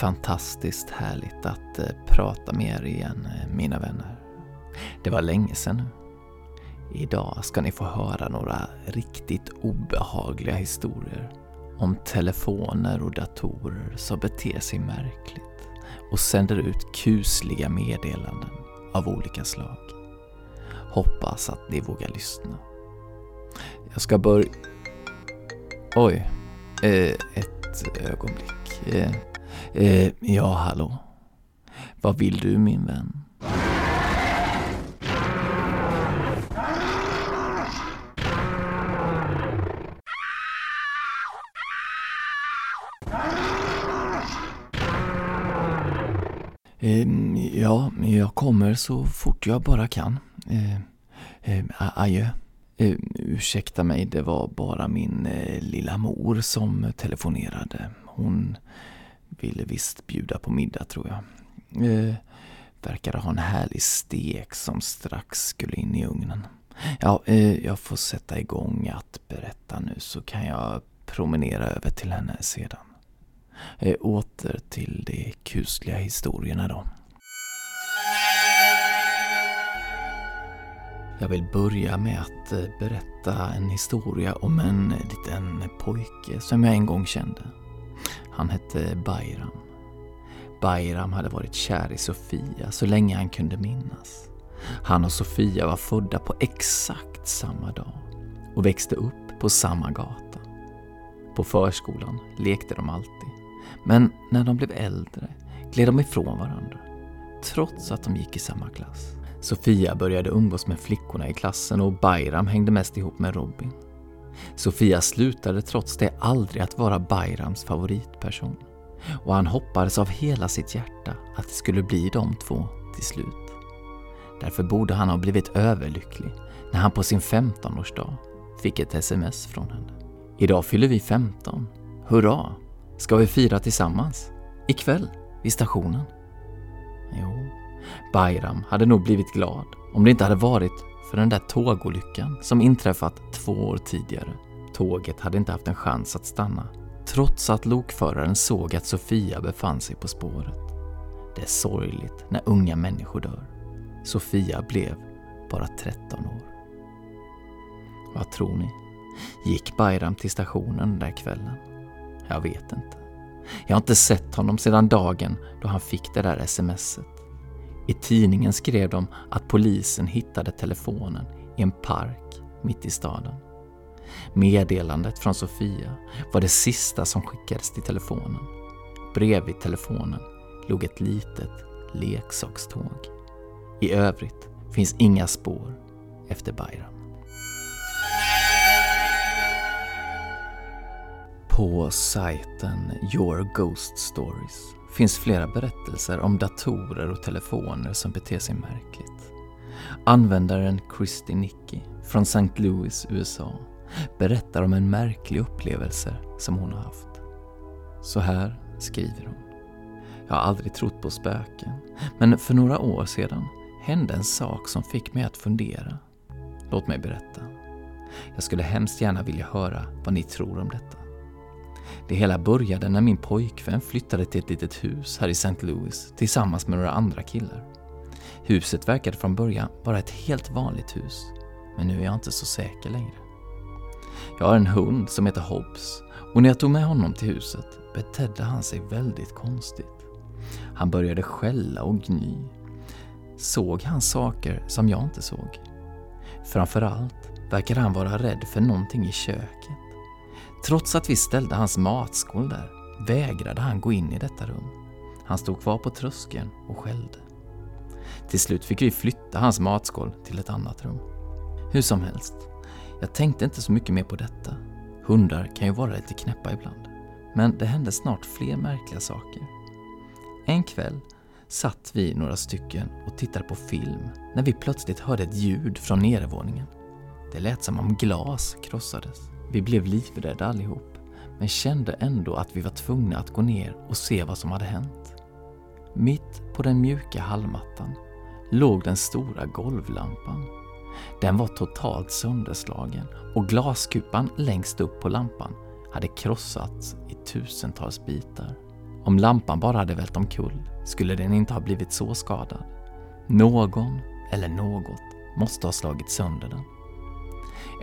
Fantastiskt härligt att eh, prata med er igen, eh, mina vänner. Det var länge sedan nu. Idag ska ni få höra några riktigt obehagliga historier om telefoner och datorer som beter sig märkligt och sänder ut kusliga meddelanden av olika slag. Hoppas att ni vågar lyssna. Jag ska börja... Oj. Eh, ett ögonblick. Eh, Eh, ja, hallå. Vad vill du min vän? Ehm, ja, jag kommer så fort jag bara kan. Eh, eh, adjö. Eh, ursäkta mig, det var bara min eh, lilla mor som telefonerade. Hon ville visst bjuda på middag tror jag. Eh, verkade ha en härlig stek som strax skulle in i ugnen. Ja, eh, jag får sätta igång att berätta nu så kan jag promenera över till henne sedan. Eh, åter till de kusliga historierna då. Jag vill börja med att eh, berätta en historia om en liten pojke som jag en gång kände. Han hette Bayram. Bayram hade varit kär i Sofia så länge han kunde minnas. Han och Sofia var födda på exakt samma dag och växte upp på samma gata. På förskolan lekte de alltid, men när de blev äldre gled de ifrån varandra, trots att de gick i samma klass. Sofia började umgås med flickorna i klassen och Bayram hängde mest ihop med Robin. Sofia slutade trots det aldrig att vara Bayrams favoritperson och han hoppades av hela sitt hjärta att det skulle bli de två till slut. Därför borde han ha blivit överlycklig när han på sin 15-årsdag fick ett sms från henne. Idag fyller vi 15. Hurra! Ska vi fira tillsammans? Ikväll, vid stationen. Jo, Bayram hade nog blivit glad om det inte hade varit för den där tågolyckan som inträffat två år tidigare. Tåget hade inte haft en chans att stanna, trots att lokföraren såg att Sofia befann sig på spåret. Det är sorgligt när unga människor dör. Sofia blev bara 13 år. Vad tror ni? Gick Bayram till stationen den där kvällen? Jag vet inte. Jag har inte sett honom sedan dagen då han fick det där smset. I tidningen skrev de att polisen hittade telefonen i en park mitt i staden. Meddelandet från Sofia var det sista som skickades till telefonen. Bredvid telefonen låg ett litet leksakståg. I övrigt finns inga spår efter Bayram. På sajten Your Ghost Stories finns flera berättelser om datorer och telefoner som beter sig märkligt. Användaren Christy Nicky från St. Louis, USA berättar om en märklig upplevelse som hon har haft. Så här skriver hon. Jag har aldrig trott på spöken, men för några år sedan hände en sak som fick mig att fundera. Låt mig berätta. Jag skulle hemskt gärna vilja höra vad ni tror om detta. Det hela började när min pojkvän flyttade till ett litet hus här i St. Louis tillsammans med några andra killar. Huset verkade från början vara ett helt vanligt hus, men nu är jag inte så säker längre. Jag har en hund som heter Hobbs och när jag tog med honom till huset betedde han sig väldigt konstigt. Han började skälla och gny. Såg han saker som jag inte såg? Framförallt verkade han vara rädd för någonting i köket. Trots att vi ställde hans matskål där vägrade han gå in i detta rum. Han stod kvar på tröskeln och skällde. Till slut fick vi flytta hans matskål till ett annat rum. Hur som helst, jag tänkte inte så mycket mer på detta. Hundar kan ju vara lite knäppa ibland. Men det hände snart fler märkliga saker. En kväll satt vi några stycken och tittade på film när vi plötsligt hörde ett ljud från nedervåningen. Det lät som om glas krossades. Vi blev livrädda allihop, men kände ändå att vi var tvungna att gå ner och se vad som hade hänt. Mitt på den mjuka hallmattan låg den stora golvlampan. Den var totalt sönderslagen och glaskupan längst upp på lampan hade krossats i tusentals bitar. Om lampan bara hade vält omkull skulle den inte ha blivit så skadad. Någon eller något måste ha slagit sönder den.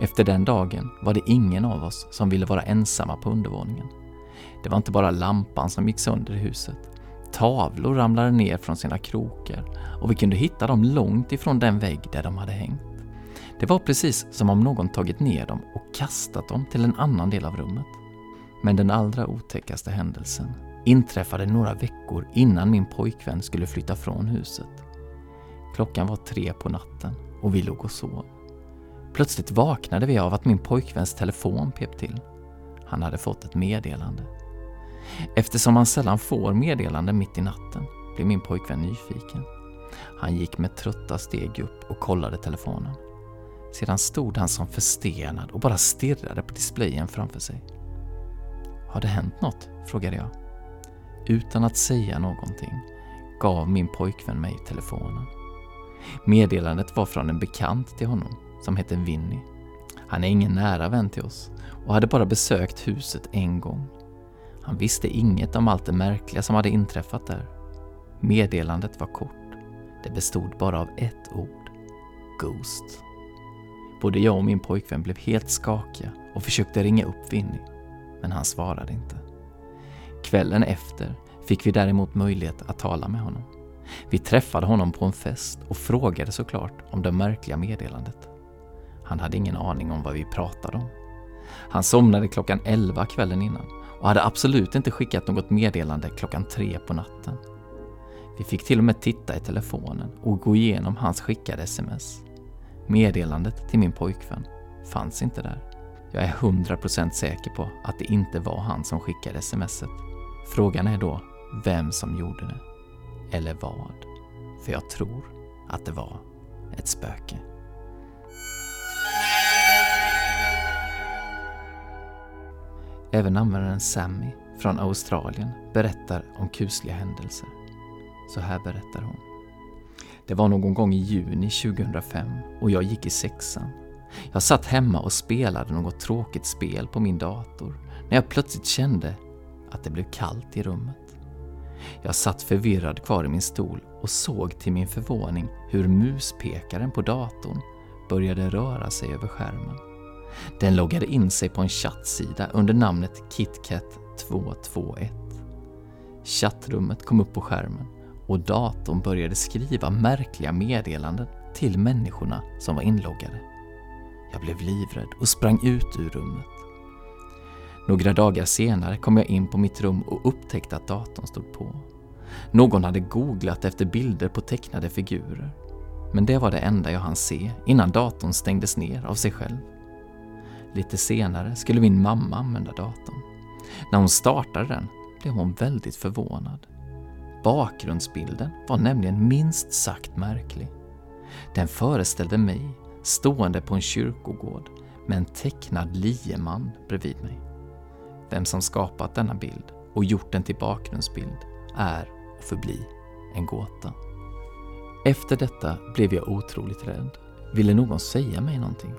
Efter den dagen var det ingen av oss som ville vara ensamma på undervåningen. Det var inte bara lampan som gick sönder i huset. Tavlor ramlade ner från sina krokar och vi kunde hitta dem långt ifrån den vägg där de hade hängt. Det var precis som om någon tagit ner dem och kastat dem till en annan del av rummet. Men den allra otäckaste händelsen inträffade några veckor innan min pojkvän skulle flytta från huset. Klockan var tre på natten och vi låg och sov. Plötsligt vaknade vi av att min pojkväns telefon pep till. Han hade fått ett meddelande. Eftersom han sällan får meddelanden mitt i natten blev min pojkvän nyfiken. Han gick med trötta steg upp och kollade telefonen. Sedan stod han som förstenad och bara stirrade på displayen framför sig. Har det hänt något? frågade jag. Utan att säga någonting gav min pojkvän mig telefonen. Meddelandet var från en bekant till honom som heter Vinny. Han är ingen nära vän till oss och hade bara besökt huset en gång. Han visste inget om allt det märkliga som hade inträffat där. Meddelandet var kort. Det bestod bara av ett ord. Ghost. Både jag och min pojkvän blev helt skakiga och försökte ringa upp Vinny, men han svarade inte. Kvällen efter fick vi däremot möjlighet att tala med honom. Vi träffade honom på en fest och frågade såklart om det märkliga meddelandet. Han hade ingen aning om vad vi pratade om. Han somnade klockan 11 kvällen innan och hade absolut inte skickat något meddelande klockan tre på natten. Vi fick till och med titta i telefonen och gå igenom hans skickade sms. Meddelandet till min pojkvän fanns inte där. Jag är 100% säker på att det inte var han som skickade smset. Frågan är då vem som gjorde det. Eller vad. För jag tror att det var ett spöke. Även användaren Sammy från Australien berättar om kusliga händelser. Så här berättar hon. Det var någon gång i juni 2005 och jag gick i sexan. Jag satt hemma och spelade något tråkigt spel på min dator när jag plötsligt kände att det blev kallt i rummet. Jag satt förvirrad kvar i min stol och såg till min förvåning hur muspekaren på datorn började röra sig över skärmen. Den loggade in sig på en chattsida under namnet KitKat221. Chattrummet kom upp på skärmen och datorn började skriva märkliga meddelanden till människorna som var inloggade. Jag blev livrädd och sprang ut ur rummet. Några dagar senare kom jag in på mitt rum och upptäckte att datorn stod på. Någon hade googlat efter bilder på tecknade figurer. Men det var det enda jag hann se innan datorn stängdes ner av sig själv. Lite senare skulle min mamma använda datorn. När hon startade den blev hon väldigt förvånad. Bakgrundsbilden var nämligen minst sagt märklig. Den föreställde mig stående på en kyrkogård med en tecknad lieman bredvid mig. Vem som skapat denna bild och gjort den till bakgrundsbild är och förblir en gåta. Efter detta blev jag otroligt rädd. Ville någon säga mig någonting?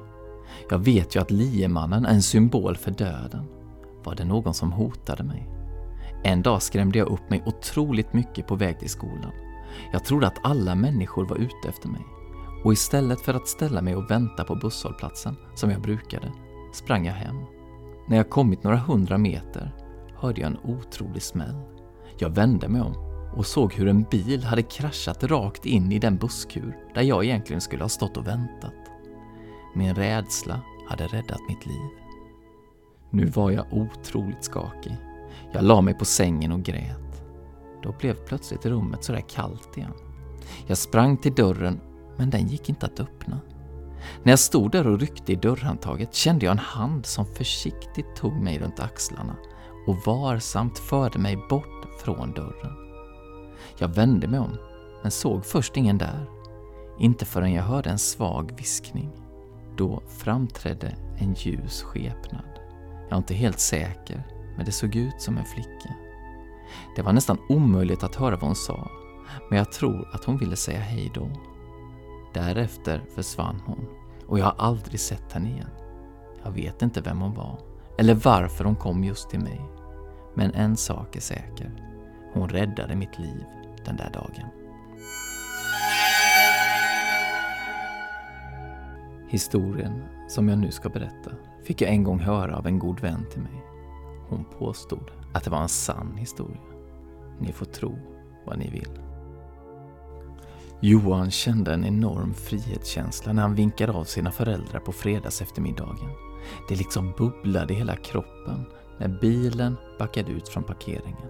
Jag vet ju att liemannen är en symbol för döden. Var det någon som hotade mig? En dag skrämde jag upp mig otroligt mycket på väg till skolan. Jag trodde att alla människor var ute efter mig. Och istället för att ställa mig och vänta på busshållplatsen, som jag brukade, sprang jag hem. När jag kommit några hundra meter hörde jag en otrolig smäll. Jag vände mig om och såg hur en bil hade kraschat rakt in i den busskur där jag egentligen skulle ha stått och väntat. Min rädsla hade räddat mitt liv. Nu var jag otroligt skakig. Jag la mig på sängen och grät. Då blev plötsligt rummet sådär kallt igen. Jag sprang till dörren, men den gick inte att öppna. När jag stod där och ryckte i dörrhandtaget kände jag en hand som försiktigt tog mig runt axlarna och varsamt förde mig bort från dörren. Jag vände mig om, men såg först ingen där. Inte förrän jag hörde en svag viskning. Då framträdde en ljus skepnad. Jag är inte helt säker, men det såg ut som en flicka. Det var nästan omöjligt att höra vad hon sa, men jag tror att hon ville säga hej då. Därefter försvann hon och jag har aldrig sett henne igen. Jag vet inte vem hon var eller varför hon kom just till mig. Men en sak är säker. Hon räddade mitt liv den där dagen. Historien som jag nu ska berätta fick jag en gång höra av en god vän till mig. Hon påstod att det var en sann historia. Ni får tro vad ni vill. Johan kände en enorm frihetskänsla när han vinkade av sina föräldrar på fredags eftermiddagen. Det liksom bubblade i hela kroppen när bilen backade ut från parkeringen.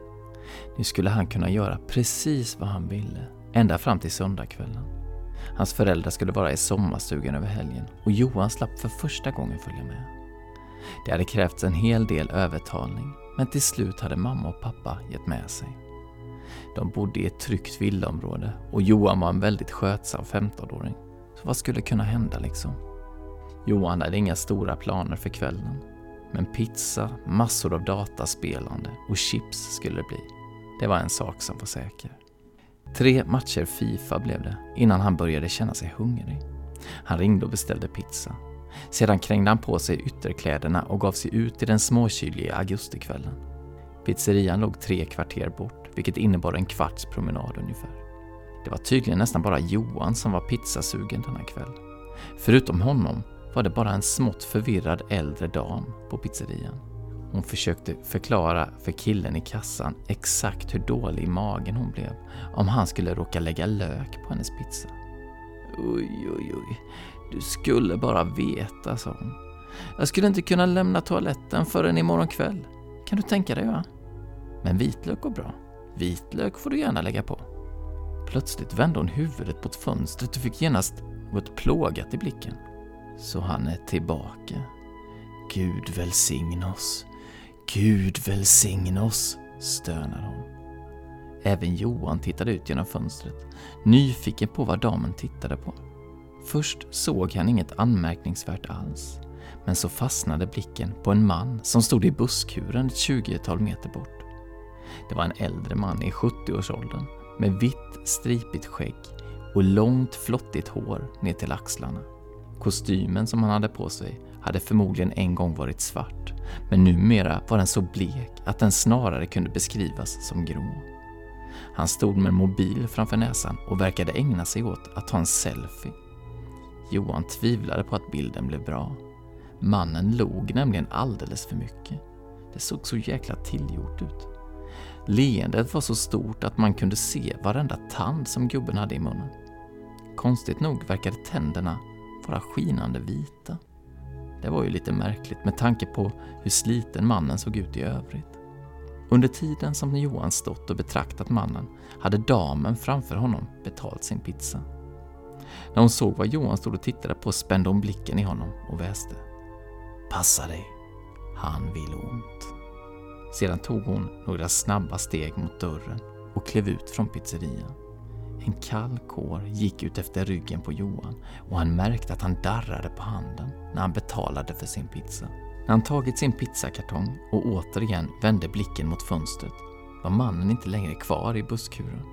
Nu skulle han kunna göra precis vad han ville, ända fram till söndagskvällen. Hans föräldrar skulle vara i sommarstugan över helgen och Johan slapp för första gången följa med. Det hade krävts en hel del övertalning, men till slut hade mamma och pappa gett med sig. De bodde i ett tryggt villaområde och Johan var en väldigt skötsam 15-åring. Så vad skulle kunna hända liksom? Johan hade inga stora planer för kvällen. Men pizza, massor av dataspelande och chips skulle det bli. Det var en sak som var säker. Tre matcher Fifa blev det innan han började känna sig hungrig. Han ringde och beställde pizza. Sedan krängde han på sig ytterkläderna och gav sig ut i den småkyliga augustikvällen. Pizzerian låg tre kvarter bort, vilket innebar en kvarts promenad ungefär. Det var tydligen nästan bara Johan som var pizzasugen denna kväll. Förutom honom var det bara en smått förvirrad äldre dam på pizzerian. Hon försökte förklara för killen i kassan exakt hur dålig i magen hon blev om han skulle råka lägga lök på hennes pizza. Oj, oj, oj. Du skulle bara veta, sa hon. Jag skulle inte kunna lämna toaletten förrän imorgon kväll. Kan du tänka dig, va? Men vitlök går bra. Vitlök får du gärna lägga på. Plötsligt vände hon huvudet mot fönstret och fick genast något plågat i blicken. Så han är tillbaka. Gud välsigne oss. Gud välsigne oss, stönar hon. Även Johan tittade ut genom fönstret, nyfiken på vad damen tittade på. Först såg han inget anmärkningsvärt alls, men så fastnade blicken på en man som stod i busskuren ett tjugotal meter bort. Det var en äldre man i 70-årsåldern med vitt stripigt skägg och långt flottigt hår ner till axlarna. Kostymen som han hade på sig hade förmodligen en gång varit svart, men numera var den så blek att den snarare kunde beskrivas som grå. Han stod med en mobil framför näsan och verkade ägna sig åt att ta en selfie. Johan tvivlade på att bilden blev bra. Mannen log nämligen alldeles för mycket. Det såg så jäkla tillgjort ut. Leendet var så stort att man kunde se varenda tand som gubben hade i munnen. Konstigt nog verkade tänderna vara skinande vita. Det var ju lite märkligt med tanke på hur sliten mannen såg ut i övrigt. Under tiden som Johan stått och betraktat mannen hade damen framför honom betalt sin pizza. När hon såg vad Johan stod och tittade på spände hon blicken i honom och väste. Passa dig, han vill ont. Sedan tog hon några snabba steg mot dörren och klev ut från pizzerian. En kall kår gick ut efter ryggen på Johan och han märkte att han darrade på handen när han betalade för sin pizza. När han tagit sin pizzakartong och återigen vände blicken mot fönstret var mannen inte längre kvar i busskuren.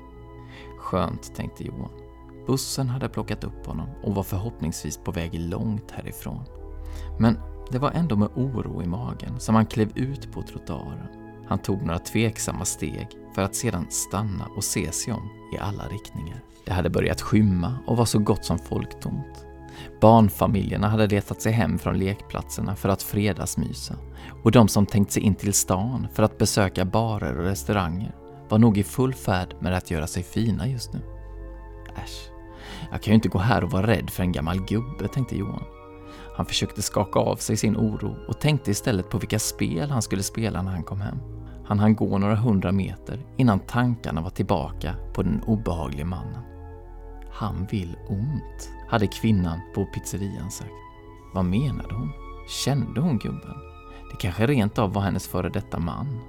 Skönt, tänkte Johan. Bussen hade plockat upp honom och var förhoppningsvis på väg långt härifrån. Men det var ändå med oro i magen som han klev ut på trottoaren. Han tog några tveksamma steg för att sedan stanna och se sig om i alla riktningar. Det hade börjat skymma och var så gott som folktomt. Barnfamiljerna hade letat sig hem från lekplatserna för att fredagsmysa och de som tänkt sig in till stan för att besöka barer och restauranger var nog i full färd med att göra sig fina just nu. Äsch, jag kan ju inte gå här och vara rädd för en gammal gubbe, tänkte Johan. Han försökte skaka av sig sin oro och tänkte istället på vilka spel han skulle spela när han kom hem. Han hann gå några hundra meter innan tankarna var tillbaka på den obehaglige mannen. Han vill ont, hade kvinnan på pizzerian sagt. Vad menade hon? Kände hon gubben? Det kanske rent av var hennes före detta man.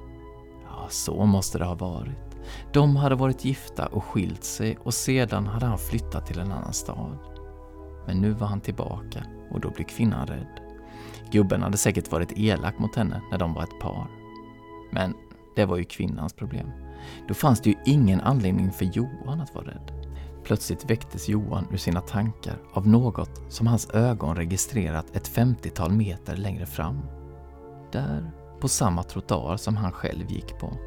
Ja, så måste det ha varit. De hade varit gifta och skilt sig och sedan hade han flyttat till en annan stad. Men nu var han tillbaka och då blir kvinnan rädd. Gubben hade säkert varit elak mot henne när de var ett par. Men det var ju kvinnans problem. Då fanns det ju ingen anledning för Johan att vara rädd. Plötsligt väcktes Johan ur sina tankar av något som hans ögon registrerat ett femtiotal meter längre fram. Där, på samma trottoar som han själv gick på,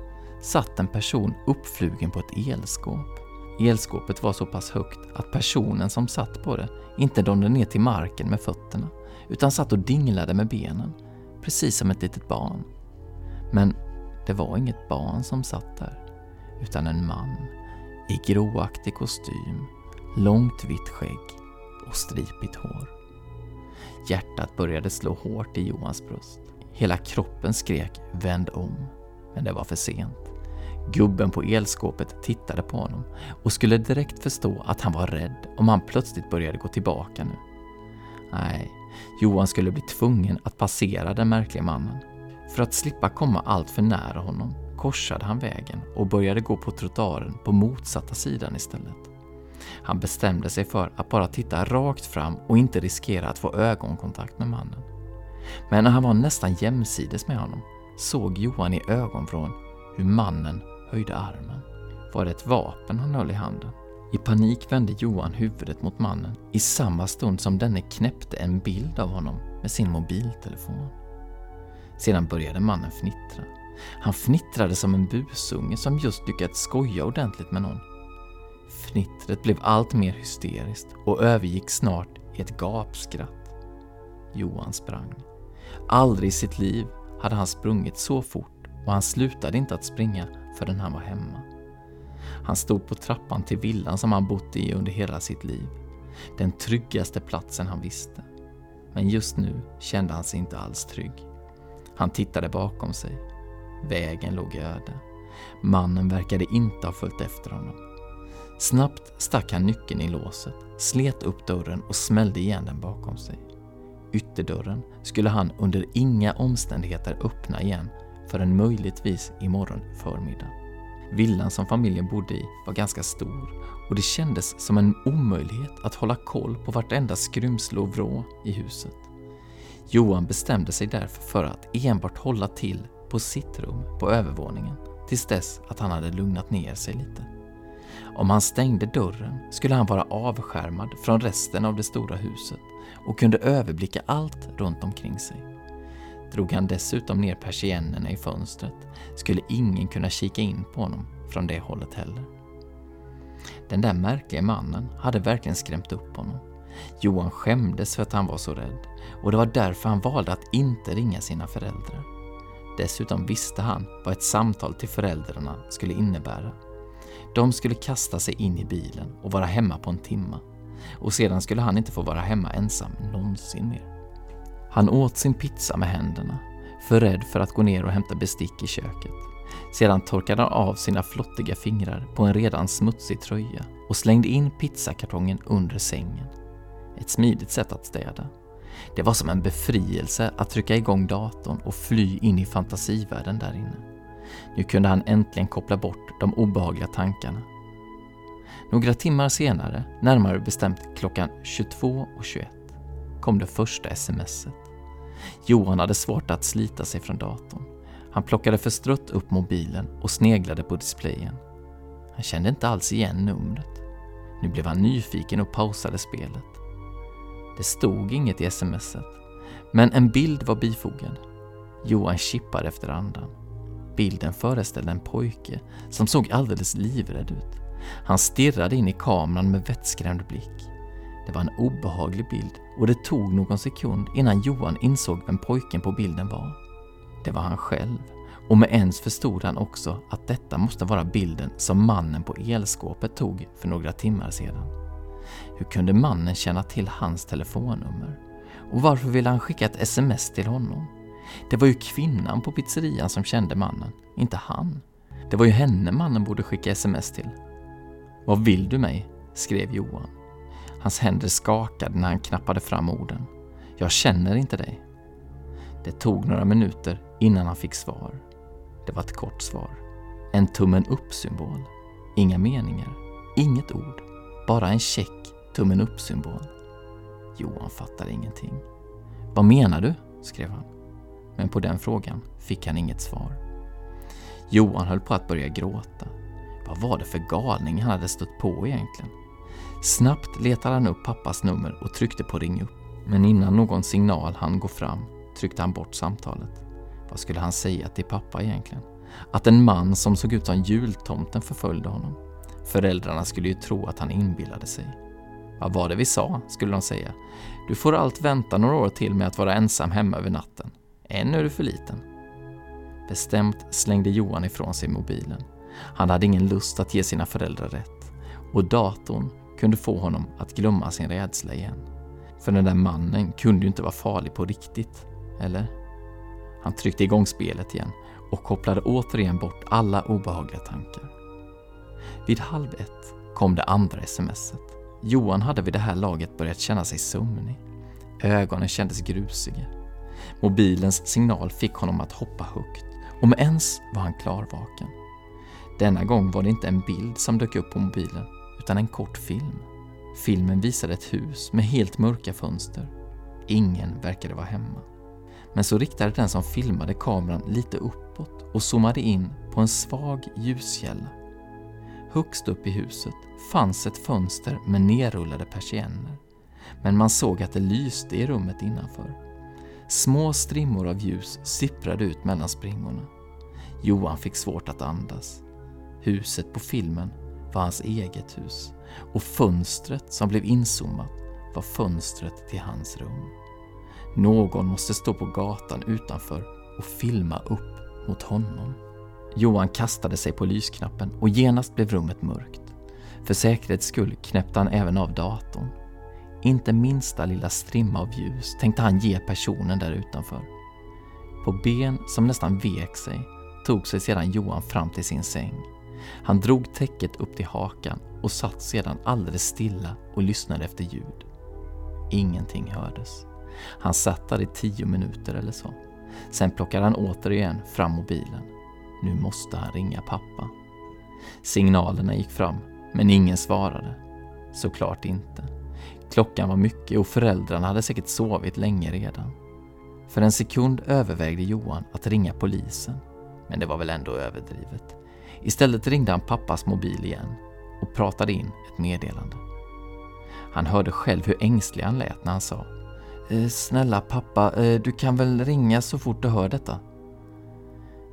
satt en person uppflugen på ett elskåp. Elskåpet var så pass högt att personen som satt på det inte nådde ner till marken med fötterna, utan satt och dinglade med benen, precis som ett litet barn. Men det var inget barn som satt där, utan en man i gråaktig kostym, långt vitt skägg och stripigt hår. Hjärtat började slå hårt i Johans bröst. Hela kroppen skrek ”vänd om”, men det var för sent. Gubben på elskåpet tittade på honom och skulle direkt förstå att han var rädd om han plötsligt började gå tillbaka nu. Nej, Johan skulle bli tvungen att passera den märkliga mannen. För att slippa komma allt för nära honom korsade han vägen och började gå på trottoaren på motsatta sidan istället. Han bestämde sig för att bara titta rakt fram och inte riskera att få ögonkontakt med mannen. Men när han var nästan jämsides med honom såg Johan i ögonvrån hur mannen höjde armen. Var det ett vapen han höll i handen? I panik vände Johan huvudet mot mannen i samma stund som denne knäppte en bild av honom med sin mobiltelefon. Sedan började mannen fnittra. Han fnittrade som en busunge som just lyckats skoja ordentligt med någon. Fnittret blev allt mer hysteriskt och övergick snart i ett gapskratt. Johan sprang. Aldrig i sitt liv hade han sprungit så fort och han slutade inte att springa förrän han var hemma. Han stod på trappan till villan som han bott i under hela sitt liv. Den tryggaste platsen han visste. Men just nu kände han sig inte alls trygg. Han tittade bakom sig. Vägen låg öde. Mannen verkade inte ha följt efter honom. Snabbt stack han nyckeln i låset, slet upp dörren och smällde igen den bakom sig. Ytterdörren skulle han under inga omständigheter öppna igen förrän möjligtvis imorgon förmiddag. Villan som familjen bodde i var ganska stor och det kändes som en omöjlighet att hålla koll på vartenda skrymsle och vrå i huset. Johan bestämde sig därför för att enbart hålla till på sitt rum på övervåningen tills dess att han hade lugnat ner sig lite. Om han stängde dörren skulle han vara avskärmad från resten av det stora huset och kunde överblicka allt runt omkring sig. Drog han dessutom ner persiennerna i fönstret skulle ingen kunna kika in på honom från det hållet heller. Den där märkliga mannen hade verkligen skrämt upp honom. Johan skämdes för att han var så rädd och det var därför han valde att inte ringa sina föräldrar. Dessutom visste han vad ett samtal till föräldrarna skulle innebära. De skulle kasta sig in i bilen och vara hemma på en timma. Och sedan skulle han inte få vara hemma ensam någonsin mer. Han åt sin pizza med händerna, för rädd för att gå ner och hämta bestick i köket. Sedan torkade han av sina flottiga fingrar på en redan smutsig tröja och slängde in pizzakartongen under sängen. Ett smidigt sätt att städa. Det var som en befrielse att trycka igång datorn och fly in i fantasivärlden där inne. Nu kunde han äntligen koppla bort de obehagliga tankarna. Några timmar senare, närmare bestämt klockan 22.21, kom det första smset. Johan hade svårt att slita sig från datorn. Han plockade förstrött upp mobilen och sneglade på displayen. Han kände inte alls igen numret. Nu blev han nyfiken och pausade spelet. Det stod inget i smset, men en bild var bifogad. Johan kippade efter andan. Bilden föreställde en pojke som såg alldeles livrädd ut. Han stirrade in i kameran med vettskrämd blick. Det var en obehaglig bild och det tog någon sekund innan Johan insåg vem pojken på bilden var. Det var han själv och med ens förstod han också att detta måste vara bilden som mannen på elskåpet tog för några timmar sedan. Hur kunde mannen känna till hans telefonnummer? Och varför ville han skicka ett sms till honom? Det var ju kvinnan på pizzerian som kände mannen, inte han. Det var ju henne mannen borde skicka sms till. Vad vill du mig? skrev Johan. Hans händer skakade när han knappade fram orden. Jag känner inte dig. Det tog några minuter innan han fick svar. Det var ett kort svar. En tummen upp-symbol. Inga meningar. Inget ord. Bara en check tummen upp-symbol. Johan fattade ingenting. Vad menar du? skrev han. Men på den frågan fick han inget svar. Johan höll på att börja gråta. Vad var det för galning han hade stött på egentligen? Snabbt letade han upp pappas nummer och tryckte på ring upp. Men innan någon signal hann gå fram tryckte han bort samtalet. Vad skulle han säga till pappa egentligen? Att en man som såg ut som jultomten förföljde honom? Föräldrarna skulle ju tro att han inbillade sig. Vad var det vi sa, skulle de säga. Du får allt vänta några år till med att vara ensam hemma över natten. Än är du för liten. Bestämt slängde Johan ifrån sig mobilen. Han hade ingen lust att ge sina föräldrar rätt. Och datorn kunde få honom att glömma sin rädsla igen. För den där mannen kunde ju inte vara farlig på riktigt, eller? Han tryckte igång spelet igen och kopplade återigen bort alla obehagliga tankar. Vid halv ett kom det andra smset. Johan hade vid det här laget börjat känna sig sömnig. Ögonen kändes grusiga. Mobilens signal fick honom att hoppa högt. och med ens var han klarvaken. Denna gång var det inte en bild som dök upp på mobilen, utan en kort film. Filmen visade ett hus med helt mörka fönster. Ingen verkade vara hemma. Men så riktade den som filmade kameran lite uppåt och zoomade in på en svag ljuskälla. Högst upp i huset fanns ett fönster med nerrullade persienner. Men man såg att det lyste i rummet innanför. Små strimmor av ljus sipprade ut mellan springorna. Johan fick svårt att andas. Huset på filmen var hans eget hus och fönstret som blev inzoomat var fönstret till hans rum. Någon måste stå på gatan utanför och filma upp mot honom. Johan kastade sig på lysknappen och genast blev rummet mörkt. För säkerhets skull knäppte han även av datorn. Inte minsta lilla strimma av ljus tänkte han ge personen där utanför. På ben som nästan vek sig tog sig sedan Johan fram till sin säng. Han drog täcket upp till hakan och satt sedan alldeles stilla och lyssnade efter ljud. Ingenting hördes. Han satt där i tio minuter eller så. Sen plockade han återigen fram mobilen. Nu måste han ringa pappa. Signalerna gick fram, men ingen svarade. Såklart inte. Klockan var mycket och föräldrarna hade säkert sovit länge redan. För en sekund övervägde Johan att ringa polisen, men det var väl ändå överdrivet. Istället ringde han pappas mobil igen och pratade in ett meddelande. Han hörde själv hur ängslig han lät när han sa eh, Snälla pappa, eh, du kan väl ringa så fort du hör detta?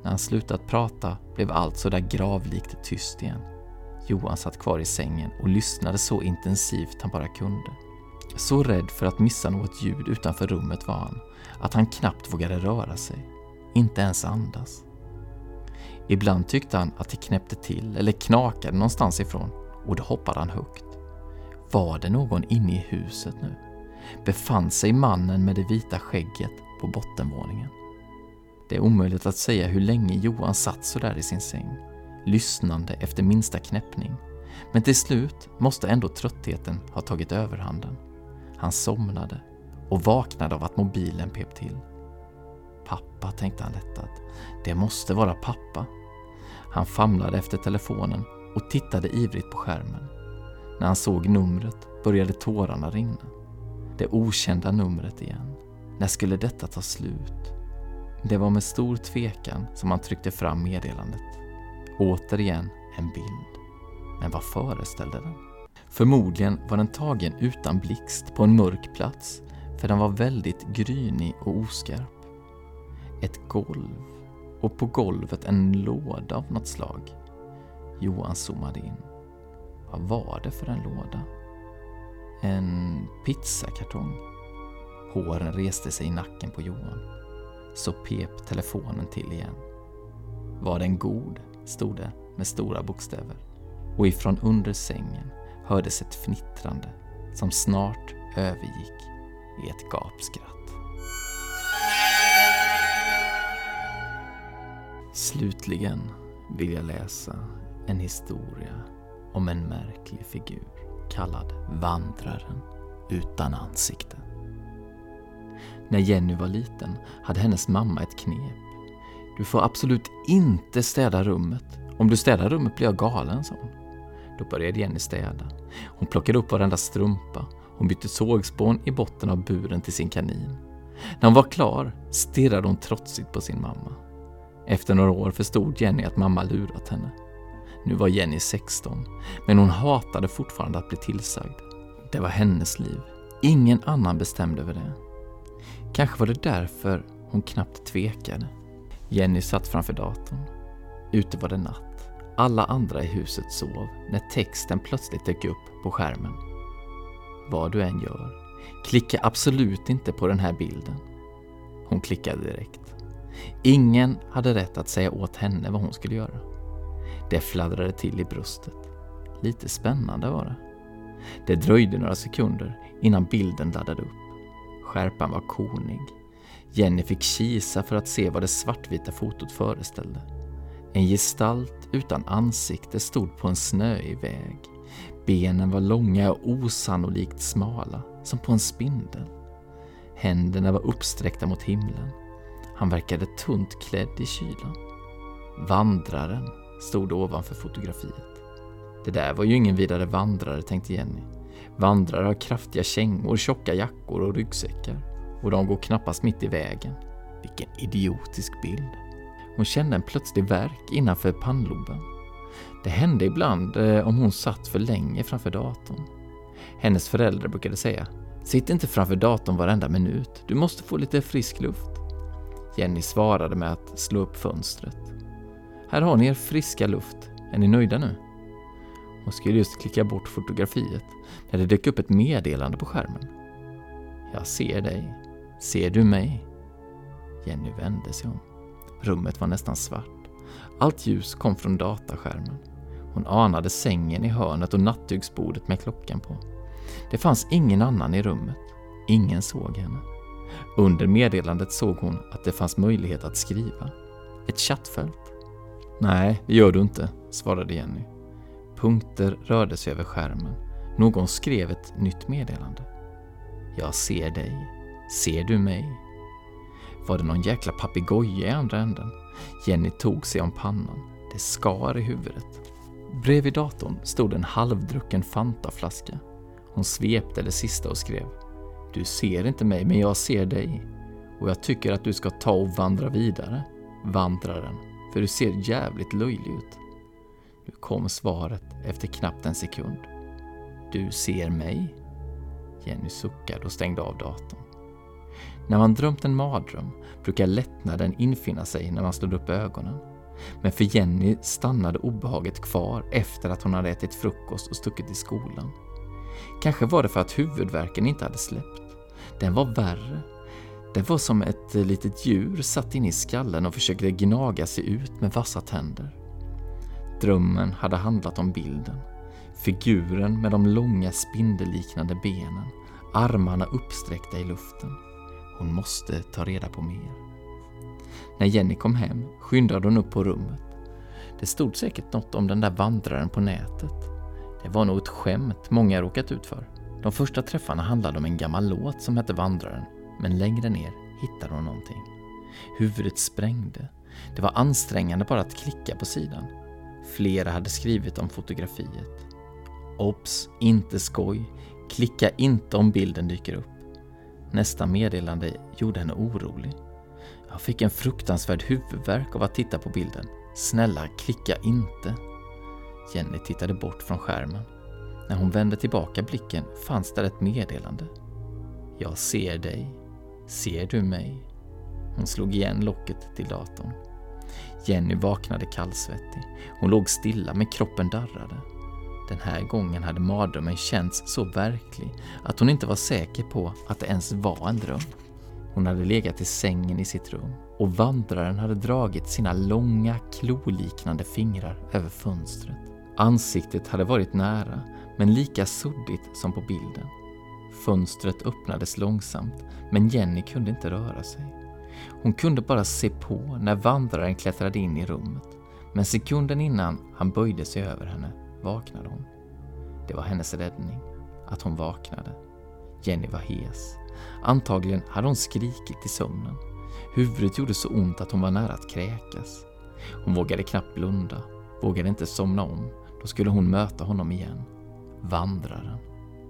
När han slutat prata blev allt så där gravlikt tyst igen. Johan satt kvar i sängen och lyssnade så intensivt han bara kunde. Så rädd för att missa något ljud utanför rummet var han, att han knappt vågade röra sig. Inte ens andas. Ibland tyckte han att det knäppte till eller knakade någonstans ifrån och då hoppade han högt. Var det någon inne i huset nu? Befann sig mannen med det vita skägget på bottenvåningen? Det är omöjligt att säga hur länge Johan satt så där i sin säng, lyssnande efter minsta knäppning. Men till slut måste ändå tröttheten ha tagit överhanden. Han somnade och vaknade av att mobilen pep till. Pappa, tänkte han lättad. Det måste vara pappa. Han famlade efter telefonen och tittade ivrigt på skärmen. När han såg numret började tårarna rinna. Det okända numret igen. När skulle detta ta slut? Det var med stor tvekan som han tryckte fram meddelandet. Återigen en bild. Men vad föreställde den? Förmodligen var den tagen utan blixt på en mörk plats, för den var väldigt grynig och oskarp. Ett golv och på golvet en låda av något slag. Johan zoomade in. Vad var det för en låda? En pizzakartong. Håren reste sig i nacken på Johan. Så pep telefonen till igen. Var den god? stod det med stora bokstäver. Och ifrån under sängen hördes ett fnittrande som snart övergick i ett gapskratt. Slutligen vill jag läsa en historia om en märklig figur kallad Vandraren utan ansikte. När Jenny var liten hade hennes mamma ett knep. Du får absolut inte städa rummet. Om du städar rummet blir jag galen, sa hon. Då började Jenny städa. Hon plockade upp varenda strumpa. Hon bytte sågspån i botten av buren till sin kanin. När hon var klar stirrade hon trotsigt på sin mamma. Efter några år förstod Jenny att mamma lurat henne. Nu var Jenny 16, men hon hatade fortfarande att bli tillsagd. Det var hennes liv. Ingen annan bestämde över det. Kanske var det därför hon knappt tvekade. Jenny satt framför datorn. Ute var det natt. Alla andra i huset sov när texten plötsligt dök upp på skärmen. Vad du än gör, klicka absolut inte på den här bilden. Hon klickade direkt. Ingen hade rätt att säga åt henne vad hon skulle göra. Det fladdrade till i bröstet. Lite spännande var det. Det dröjde några sekunder innan bilden laddade upp. Skärpan var konig. Jenny fick kisa för att se vad det svartvita fotot föreställde. En gestalt utan ansikte stod på en snöig väg. Benen var långa och osannolikt smala, som på en spindel. Händerna var uppsträckta mot himlen. Han verkade tunt klädd i kylan. Vandraren stod ovanför fotografiet. Det där var ju ingen vidare vandrare, tänkte Jenny. Vandrare har kraftiga kängor, tjocka jackor och ryggsäckar. Och de går knappast mitt i vägen. Vilken idiotisk bild. Hon kände en plötslig värk innanför pannloben. Det hände ibland eh, om hon satt för länge framför datorn. Hennes föräldrar brukade säga Sitt inte framför datorn varenda minut, du måste få lite frisk luft. Jenny svarade med att slå upp fönstret. Här har ni er friska luft. Är ni nöjda nu? Hon skulle just klicka bort fotografiet när det dök upp ett meddelande på skärmen. Jag ser dig. Ser du mig? Jenny vände sig om. Rummet var nästan svart. Allt ljus kom från dataskärmen. Hon anade sängen i hörnet och nattduksbordet med klockan på. Det fanns ingen annan i rummet. Ingen såg henne. Under meddelandet såg hon att det fanns möjlighet att skriva. Ett chattfält. Nej, det gör du inte, svarade Jenny. Punkter rörde sig över skärmen. Någon skrev ett nytt meddelande. Jag ser dig. Ser du mig? Var det någon jäkla papegoja i andra änden? Jenny tog sig om pannan. Det skar i huvudet. Bredvid datorn stod en halvdrucken Fantaflaska. Hon svepte det sista och skrev. Du ser inte mig, men jag ser dig. Och jag tycker att du ska ta och vandra vidare, vandraren, för du ser jävligt löjlig ut. Nu kom svaret efter knappt en sekund. Du ser mig? Jenny suckade och stängde av datorn. När man drömt en mardröm brukar lättnaden infinna sig när man slår upp ögonen. Men för Jenny stannade obehaget kvar efter att hon hade ätit frukost och stuckit till skolan. Kanske var det för att huvudvärken inte hade släppt. Den var värre. Det var som ett litet djur satt in i skallen och försökte gnaga sig ut med vassa tänder. Drömmen hade handlat om bilden. Figuren med de långa spindelliknande benen, armarna uppsträckta i luften. Hon måste ta reda på mer. När Jenny kom hem skyndade hon upp på rummet. Det stod säkert något om den där vandraren på nätet. Det var nog ett skämt många råkat ut för. De första träffarna handlade om en gammal låt som hette Vandraren, men längre ner hittade hon någonting. Huvudet sprängde. Det var ansträngande bara att klicka på sidan. Flera hade skrivit om fotografiet. Ops, inte skoj. Klicka inte om bilden dyker upp. Nästa meddelande gjorde henne orolig. Jag fick en fruktansvärd huvudvärk av att titta på bilden. Snälla, klicka inte. Jenny tittade bort från skärmen. När hon vände tillbaka blicken fanns där ett meddelande. Jag ser dig. Ser du mig? Hon slog igen locket till datorn. Jenny vaknade kallsvettig. Hon låg stilla men kroppen darrade. Den här gången hade mardrömmen känts så verklig att hon inte var säker på att det ens var en dröm. Hon hade legat i sängen i sitt rum och vandraren hade dragit sina långa kloliknande fingrar över fönstret. Ansiktet hade varit nära, men lika suddigt som på bilden. Fönstret öppnades långsamt, men Jenny kunde inte röra sig. Hon kunde bara se på när vandraren klättrade in i rummet, men sekunden innan han böjde sig över henne vaknade hon. Det var hennes räddning, att hon vaknade. Jenny var hes. Antagligen hade hon skrikit i sömnen. Huvudet gjorde så ont att hon var nära att kräkas. Hon vågade knappt blunda, vågade inte somna om. Då skulle hon möta honom igen. Vandraren.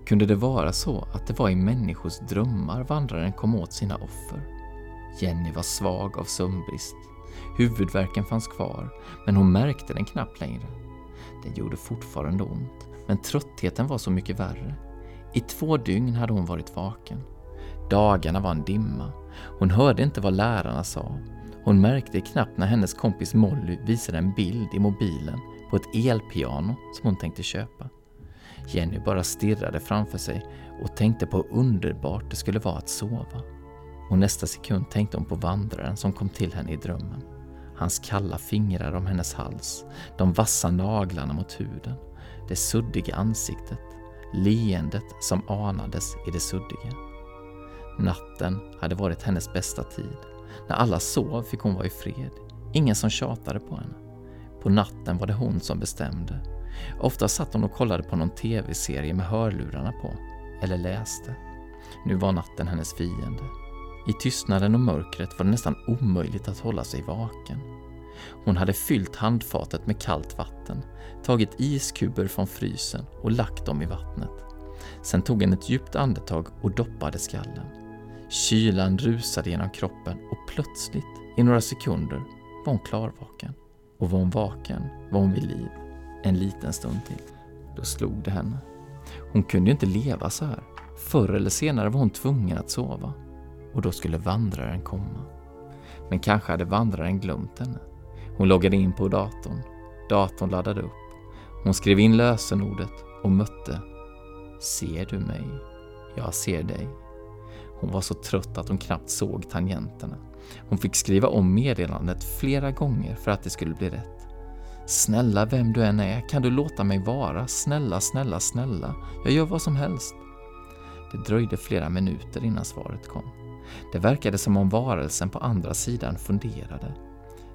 Kunde det vara så att det var i människors drömmar vandraren kom åt sina offer? Jenny var svag av sömnbrist. Huvudvärken fanns kvar, men hon märkte den knappt längre. Den gjorde fortfarande ont, men tröttheten var så mycket värre. I två dygn hade hon varit vaken. Dagarna var en dimma. Hon hörde inte vad lärarna sa. Hon märkte knappt när hennes kompis Molly visade en bild i mobilen på ett elpiano som hon tänkte köpa. Jenny bara stirrade framför sig och tänkte på hur underbart det skulle vara att sova. Och nästa sekund tänkte hon på vandraren som kom till henne i drömmen. Hans kalla fingrar om hennes hals, de vassa naglarna mot huden, det suddiga ansiktet, leendet som anades i det suddiga. Natten hade varit hennes bästa tid. När alla sov fick hon vara i fred. Ingen som tjatade på henne. På natten var det hon som bestämde. Ofta satt hon och kollade på någon tv-serie med hörlurarna på. Eller läste. Nu var natten hennes fiende. I tystnaden och mörkret var det nästan omöjligt att hålla sig vaken. Hon hade fyllt handfatet med kallt vatten, tagit iskuber från frysen och lagt dem i vattnet. Sen tog hon ett djupt andetag och doppade skallen. Kylan rusade genom kroppen och plötsligt, i några sekunder, var hon klarvaken. Och var hon vaken var hon vid liv. En liten stund till. Då slog det henne. Hon kunde ju inte leva så här. Förr eller senare var hon tvungen att sova. Och då skulle vandraren komma. Men kanske hade vandraren glömt henne. Hon loggade in på datorn. Datorn laddade upp. Hon skrev in lösenordet och mötte Ser du mig? Jag ser dig. Hon var så trött att hon knappt såg tangenterna. Hon fick skriva om meddelandet flera gånger för att det skulle bli rätt. Snälla vem du än är, kan du låta mig vara? Snälla, snälla, snälla. Jag gör vad som helst. Det dröjde flera minuter innan svaret kom. Det verkade som om varelsen på andra sidan funderade.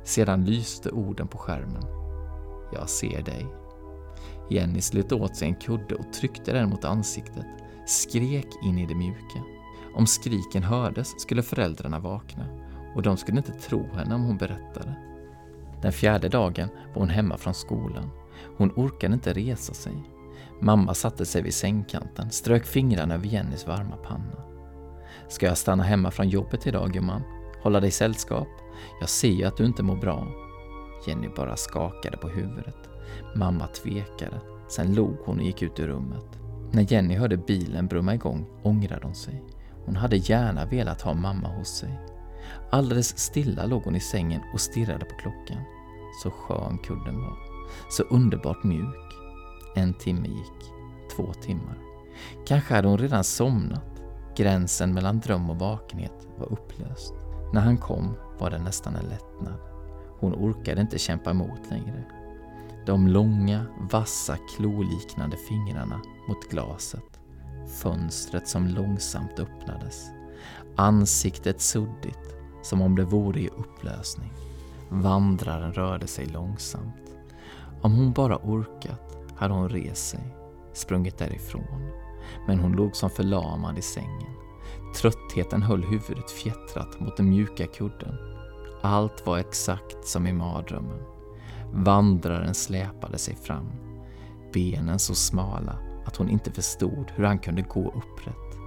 Sedan lyste orden på skärmen. Jag ser dig. Jenny slet åt sig en kudde och tryckte den mot ansiktet, skrek in i det mjuka. Om skriken hördes skulle föräldrarna vakna och de skulle inte tro henne om hon berättade. Den fjärde dagen var hon hemma från skolan. Hon orkade inte resa sig. Mamma satte sig vid sängkanten, strök fingrarna över Jennys varma panna. Ska jag stanna hemma från jobbet idag gumman? Hålla dig sällskap? Jag ser ju att du inte mår bra. Jenny bara skakade på huvudet. Mamma tvekade. Sen log hon och gick ut ur rummet. När Jenny hörde bilen brumma igång ångrade hon sig. Hon hade gärna velat ha mamma hos sig. Alldeles stilla låg hon i sängen och stirrade på klockan. Så skön kudden var. Så underbart mjuk. En timme gick. Två timmar. Kanske hade hon redan somnat. Gränsen mellan dröm och vakenhet var upplöst. När han kom var det nästan en lättnad. Hon orkade inte kämpa emot längre. De långa, vassa, kloliknande fingrarna mot glaset. Fönstret som långsamt öppnades. Ansiktet suddigt, som om det vore i upplösning. Vandraren rörde sig långsamt. Om hon bara orkat hade hon rest sig, sprungit därifrån. Men hon låg som förlamad i sängen. Tröttheten höll huvudet fjättrat mot den mjuka kudden. Allt var exakt som i mardrömmen. Vandraren släpade sig fram. Benen så smala att hon inte förstod hur han kunde gå upprätt.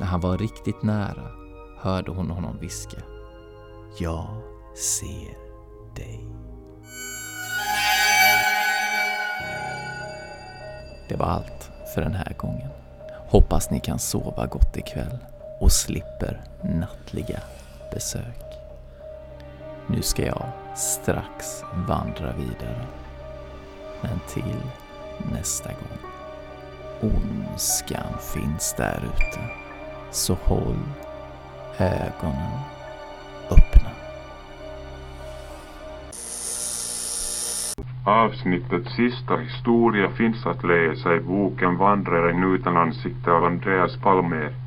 När han var riktigt nära hörde hon honom viska. Jag ser dig. Det var allt för den här gången. Hoppas ni kan sova gott ikväll och slipper nattliga besök. Nu ska jag strax vandra vidare. Men till nästa gång. Ondskan finns där ute. Så håll ögonen Avsnittets sista historia finns att läsa i boken Vandraren utan ansikte av Andreas Palmér.